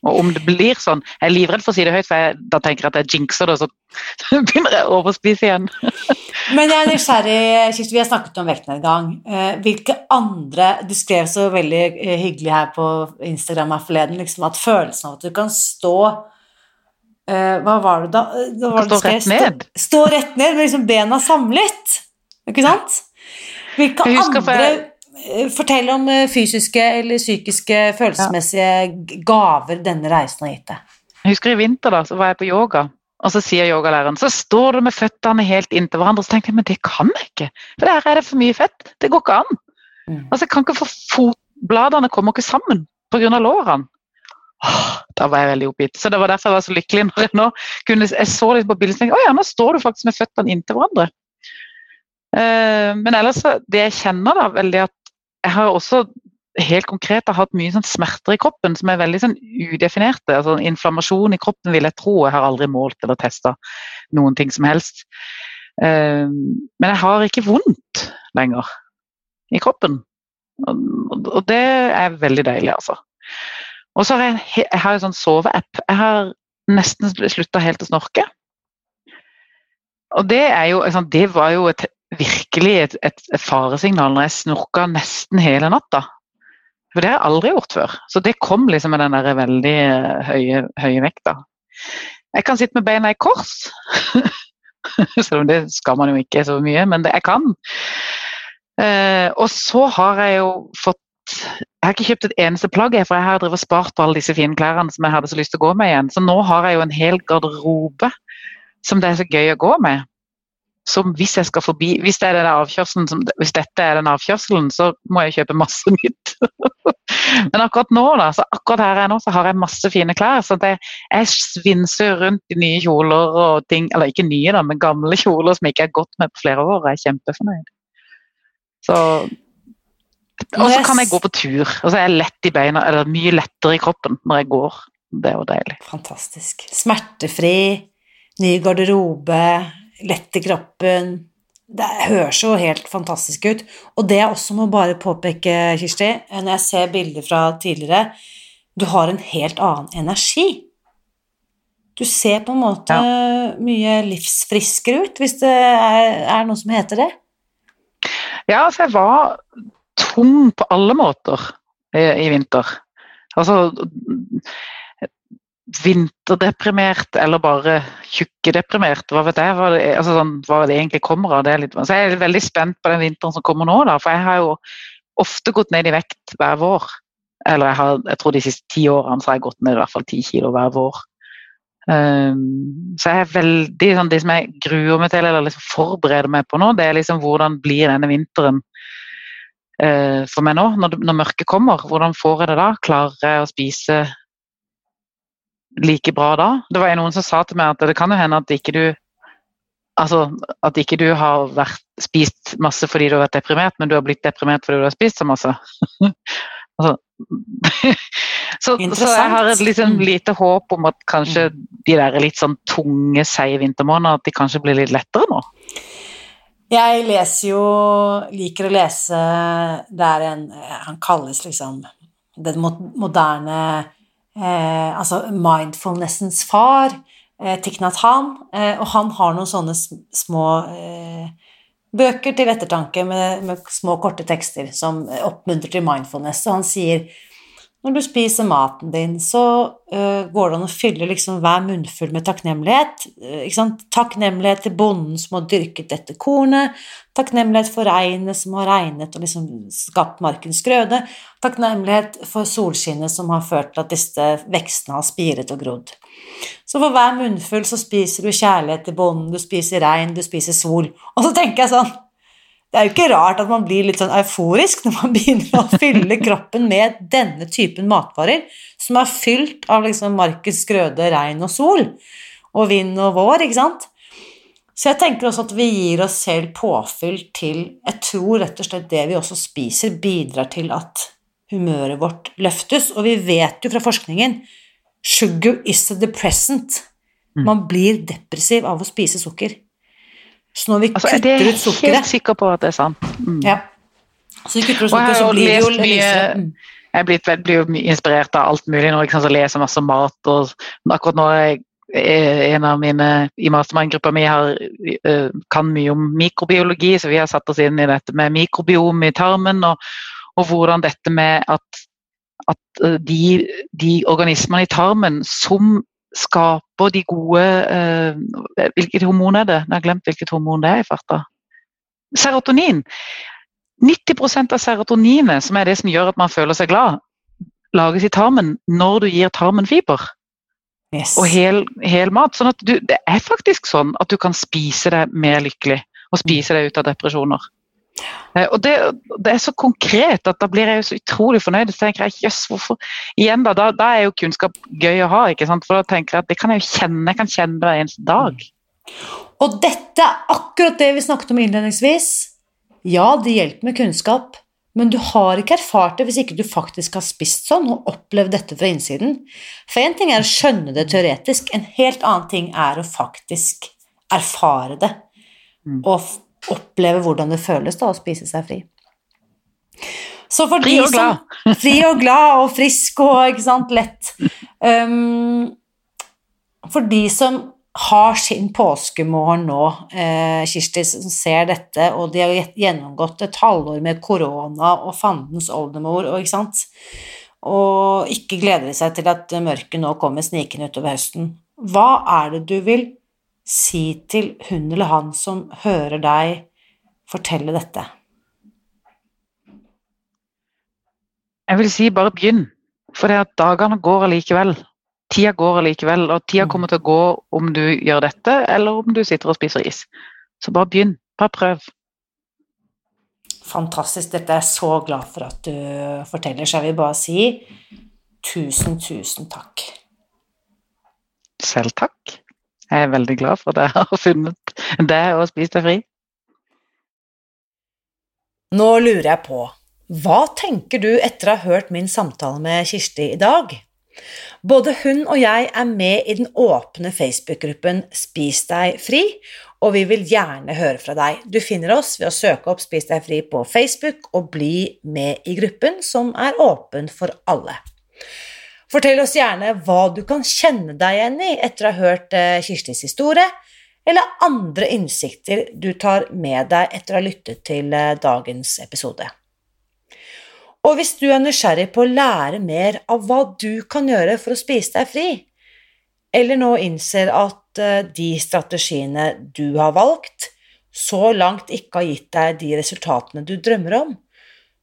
Og om det blir sånn Jeg er livredd for å si det høyt, for jeg, da tenker jeg at jeg jinxer det, og så begynner jeg å overspise igjen. Men jeg er nysgjerrig, Kirsti, vi har snakket om vektnedgang. Eh, hvilke andre Du skrev så veldig eh, hyggelig her på Instagram her forleden liksom, at følelsen av at du kan stå eh, Hva var det da? da var det stå rett ned? Stå, stå rett ned med liksom bena samlet. Ikke sant? Hvilke andre eh, Fortell om eh, fysiske eller psykiske følelsesmessige gaver denne reisen har gitt deg. Jeg husker i vinter da, så var jeg på yoga, og så sier yogalæreren så står du med føttene helt inntil hverandre. Så tenkte jeg men det kan jeg ikke, for der er det for mye fett. Det går ikke an. Mm. Altså Jeg kan ikke få fotbladene kommer ikke sammen pga. lårene. Åh, da var jeg veldig oppgitt. Så Det var derfor jeg var så lykkelig når jeg nå kunne, jeg så litt på bildet og tenkte å ja, nå står du faktisk med føttene inntil hverandre. Eh, men ellers det jeg kjenner da veldig at jeg har også helt konkret har hatt mye sånn smerter i kroppen som er veldig sånn udefinerte. altså Inflammasjon i kroppen vil jeg tro. Jeg har aldri målt eller testa noen ting som helst. Eh, men jeg har ikke vondt lenger i kroppen. Og det er veldig deilig, altså. Og så har jeg, jeg har en sånn soveapp. Jeg har nesten slutta helt å snorke. Og det, er jo, det var jo et virkelig et, et, et faresignal når jeg snorka nesten hele natta. For det har jeg aldri gjort før. Så det kom liksom med den der veldig eh, høye, høye vekta. Jeg kan sitte med beina i kors. Selv om det skal man jo ikke så mye, men det jeg kan. Eh, og så har jeg jo fått Jeg har ikke kjøpt et eneste plagg, for jeg har drevet spart på alle disse fine klærne som jeg hadde så lyst til å gå med igjen. Så nå har jeg jo en hel garderobe som det er så gøy å gå med. Som hvis jeg skal forbi Hvis, det som, hvis dette er den avkjørselen, så må jeg kjøpe masse nytt. Men akkurat nå da, så akkurat her jeg nå, så har jeg masse fine klær. Så det, jeg svinser rundt i nye kjoler og ting, eller ikke nye, da, men gamle kjoler som jeg ikke har gått med på flere år. Jeg er kjempefornøyd. Så og så kan jeg gå på tur, og så er jeg lett i beina, eller mye lettere i kroppen når jeg går. Det er jo deilig. Fantastisk. Smertefri, ny garderobe, lett i kroppen. Det høres jo helt fantastisk ut. Og det jeg også må bare påpeke, Kirsti, når jeg ser bilder fra tidligere Du har en helt annen energi. Du ser på en måte ja. mye livsfriskere ut, hvis det er, er noe som heter det. Ja, altså jeg var tom på alle måter i, i vinter. Altså vinterdeprimert eller bare tjukkedeprimert, hva vet jeg hva det, altså sånn, hva det egentlig kommer av. Det litt, så jeg er veldig spent på den vinteren som kommer nå, da, for jeg har jo ofte gått ned i vekt hver vår. Eller jeg, har, jeg tror de siste ti årene så har jeg gått ned i hvert fall ti kilo hver vår. Um, så jeg er veldig sånn, Det som jeg gruer meg til eller liksom forbereder meg på nå, det er liksom hvordan blir denne vinteren uh, for meg nå, når, når mørket kommer. Hvordan får jeg det da? Klarer jeg å spise like bra da. Det var noen som sa til meg at det kan jo hende at ikke du altså at ikke du har vært, spist masse fordi du har vært deprimert, men du har blitt deprimert fordi du har spist så masse. altså, så, så, jeg har et liksom lite håp om at kanskje mm. de der litt sånn tunge, seige vintermånedene at de kanskje blir litt lettere nå. Jeg leser jo Liker å lese Det er en Han kalles liksom den moderne eh, altså mindfulnessens far, eh, Tiknat Han, eh, og han har noen sånne små eh, bøker til ettertanke med, med, små, korte tekster som oppmuntrer til mindfulness. Og han sier når du spiser maten din, så uh, går det an å fylle liksom hver munnfull med takknemlighet. Uh, takknemlighet til bonden som har dyrket dette kornet. Takknemlighet for regnet som har regnet og liksom skapt markens grøde. Takknemlighet for solskinnet som har ført til at disse vekstene har spiret og grodd. Så for hver munnfull så spiser du kjærlighet til bonden, du spiser regn, du spiser sol. Og så tenker jeg sånn det er jo ikke rart at man blir litt sånn euforisk når man begynner å fylle kroppen med denne typen matvarer, som er fylt av liksom markens grøde, regn og sol, og vind og vår, ikke sant? Så jeg tenker også at vi gir oss selv påfyll til Jeg tror rett og slett det vi også spiser, bidrar til at humøret vårt løftes. Og vi vet jo fra forskningen sugar is a depressant. Mm. Man blir depressiv av å spise sukker. Så når vi altså, kutter ut sukkeret Jeg er helt sikker på at det er sant. Mm. Ja. Så vi kutter ut sukkeret, så blir det jo lysere. Mm. Jeg blitt, blir inspirert av alt mulig når jeg leser lese masse mat. og Akkurat nå er en av mine i mastermind-gruppa mi kan mye om mikrobiologi, så vi har satt oss inn i dette med mikrobiom i tarmen, og, og hvordan dette med at, at de, de, organismene i tarmen som skaper de gode eh, Hvilket hormon er det? Jeg har glemt hvilket hormon det er i farta. Serotonin. 90% av serotoninet, som er det som gjør at man føler seg glad, lages i tarmen når du gir tarmen fiber. Yes. Og hel, hel, mat. Sånn at du, det er faktisk sånn at du kan spise deg mer lykkelig og spise deg ut av depresjoner. Eh, og det, det, er så konkret at da blir jeg så utrolig fornøyd. Så tenker jeg, jøss, hvorfor Igjen da, da, da, er jo kunnskap gøy å ha. ikke sant? For da tenker jeg at det kan jeg jo kjenne. Jeg kan kjenne hver eneste dag. Og dette er akkurat det vi snakket om innledningsvis. Ja, det hjelper med kunnskap, men du har ikke erfart det hvis ikke du faktisk har spist sånn og opplevd dette fra innsiden. For én ting er å skjønne det teoretisk, en helt annen ting er å faktisk erfare det. Mm. Og oppleve hvordan det føles da å spise seg fri. Fri og glad. Som, fri og glad og frisk og ikke sant, lett. Um, for de som har sin påskemorgen nå, eh, Kirsti, som ser dette, og de har gjennomgått et halvår med korona og fandens oldemor, og, ikke sant? og ikke gleder seg til at mørket nå kommer snikende utover høsten. Hva er det du vil si til hun eller han som hører deg fortelle dette? Jeg vil si bare begynn, for det at dagene går allikevel. Tida går allikevel, og tida mm. kommer til å gå om du gjør dette, eller om du sitter og spiser is. Så bare begynn. Bare prøv. Fantastisk. Dette er jeg så glad for at du forteller, så jeg vil bare si tusen, tusen takk. Selv takk. Jeg er veldig glad for at jeg har funnet det og spist deg fri. Nå lurer jeg på, hva tenker du etter å ha hørt min samtale med Kirsti i dag? Både hun og jeg er med i den åpne Facebook-gruppen Spis deg fri, og vi vil gjerne høre fra deg. Du finner oss ved å søke opp Spis deg fri på Facebook og bli med i gruppen, som er åpen for alle. Fortell oss gjerne hva du kan kjenne deg igjen i etter å ha hørt eh, Kirstis historie, eller andre innsikter du tar med deg etter å ha lyttet til eh, dagens episode. Og hvis du er nysgjerrig på å lære mer av hva du kan gjøre for å spise deg fri, eller nå innser at eh, de strategiene du har valgt, så langt ikke har gitt deg de resultatene du drømmer om,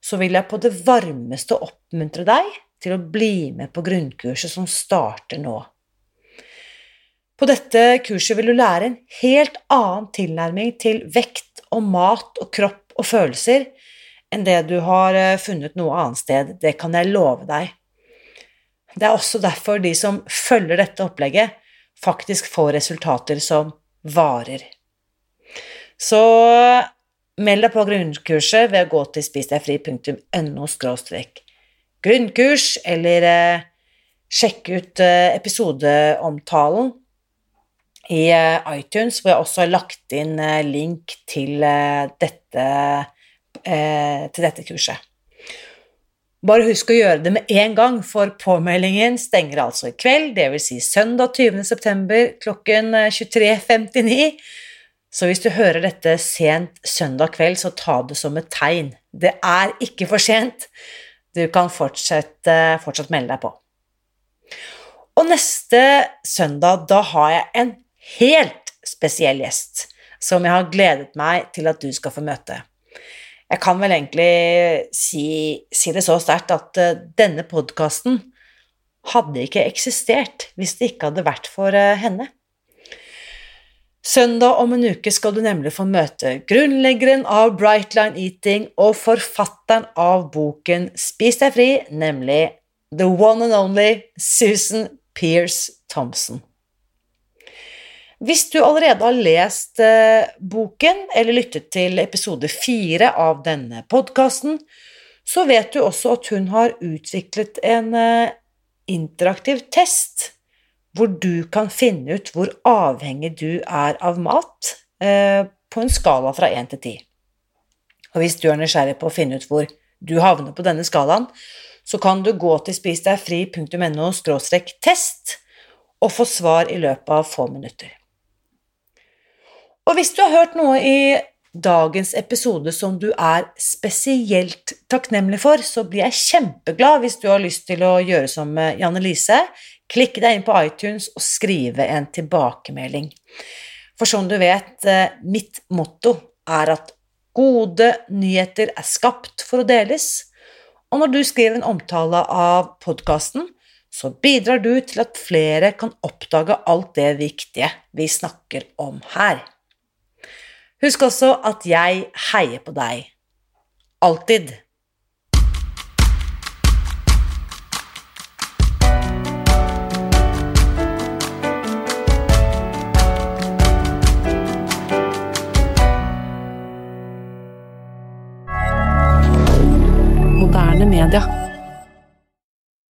så vil jeg på det varmeste oppmuntre deg til å bli med på grunnkurset som starter nå. På dette kurset vil du lære en helt annen tilnærming til vekt og mat og kropp og følelser enn det du har eh, funnet noe annet sted, det kan jeg love deg. Det er også derfor de som følger dette opplegget, faktisk får resultater som varer. Så meld deg på grunnkurset ved å gå til spisdegfri.no grunnkurs, eller eh, sjekk ut eh, episodeomtalen i eh, iTunes, hvor jeg også har lagt inn eh, link til eh, dette, eh, til dette kurset. Bare husk å gjøre det med en gang, for påmeldingen stenger altså i kveld, dvs. Si søndag 20.9. klokken 23.59. Så hvis du hører dette sent søndag kveld, så ta det som et tegn. Det er ikke for sent. Du kan fortsette, fortsatt melde deg på. Og neste søndag, da har jeg en helt spesiell gjest som jeg har gledet meg til at du skal få møte. Jeg kan vel egentlig si, si det så sterkt at uh, denne podkasten hadde ikke eksistert hvis det ikke hadde vært for uh, henne. Søndag om en uke skal du nemlig få møte grunnleggeren av Brightline Eating og forfatteren av boken Spis deg fri, nemlig the one and only Susan Pierce Thompson. Hvis du allerede har lest eh, boken eller lyttet til episode fire av denne podkasten, så vet du også at hun har utviklet en eh, interaktiv test hvor du kan finne ut hvor avhengig du er av mat eh, på en skala fra 1 til 10. Og hvis du er nysgjerrig på å finne ut hvor du havner på denne skalaen, så kan du gå til spisdegfri.no test og få svar i løpet av få minutter. Og hvis du har hørt noe i dagens episode som du er spesielt takknemlig for, så blir jeg kjempeglad hvis du har lyst til å gjøre som Janne Lise, klikke deg inn på iTunes og skrive en tilbakemelding. For som du vet, eh, mitt motto er at gode nyheter er skapt for å deles, og når du skriver en omtale av podkasten, så bidrar du til at flere kan oppdage alt det viktige vi snakker om her. Husk også at jeg heier på deg. Alltid.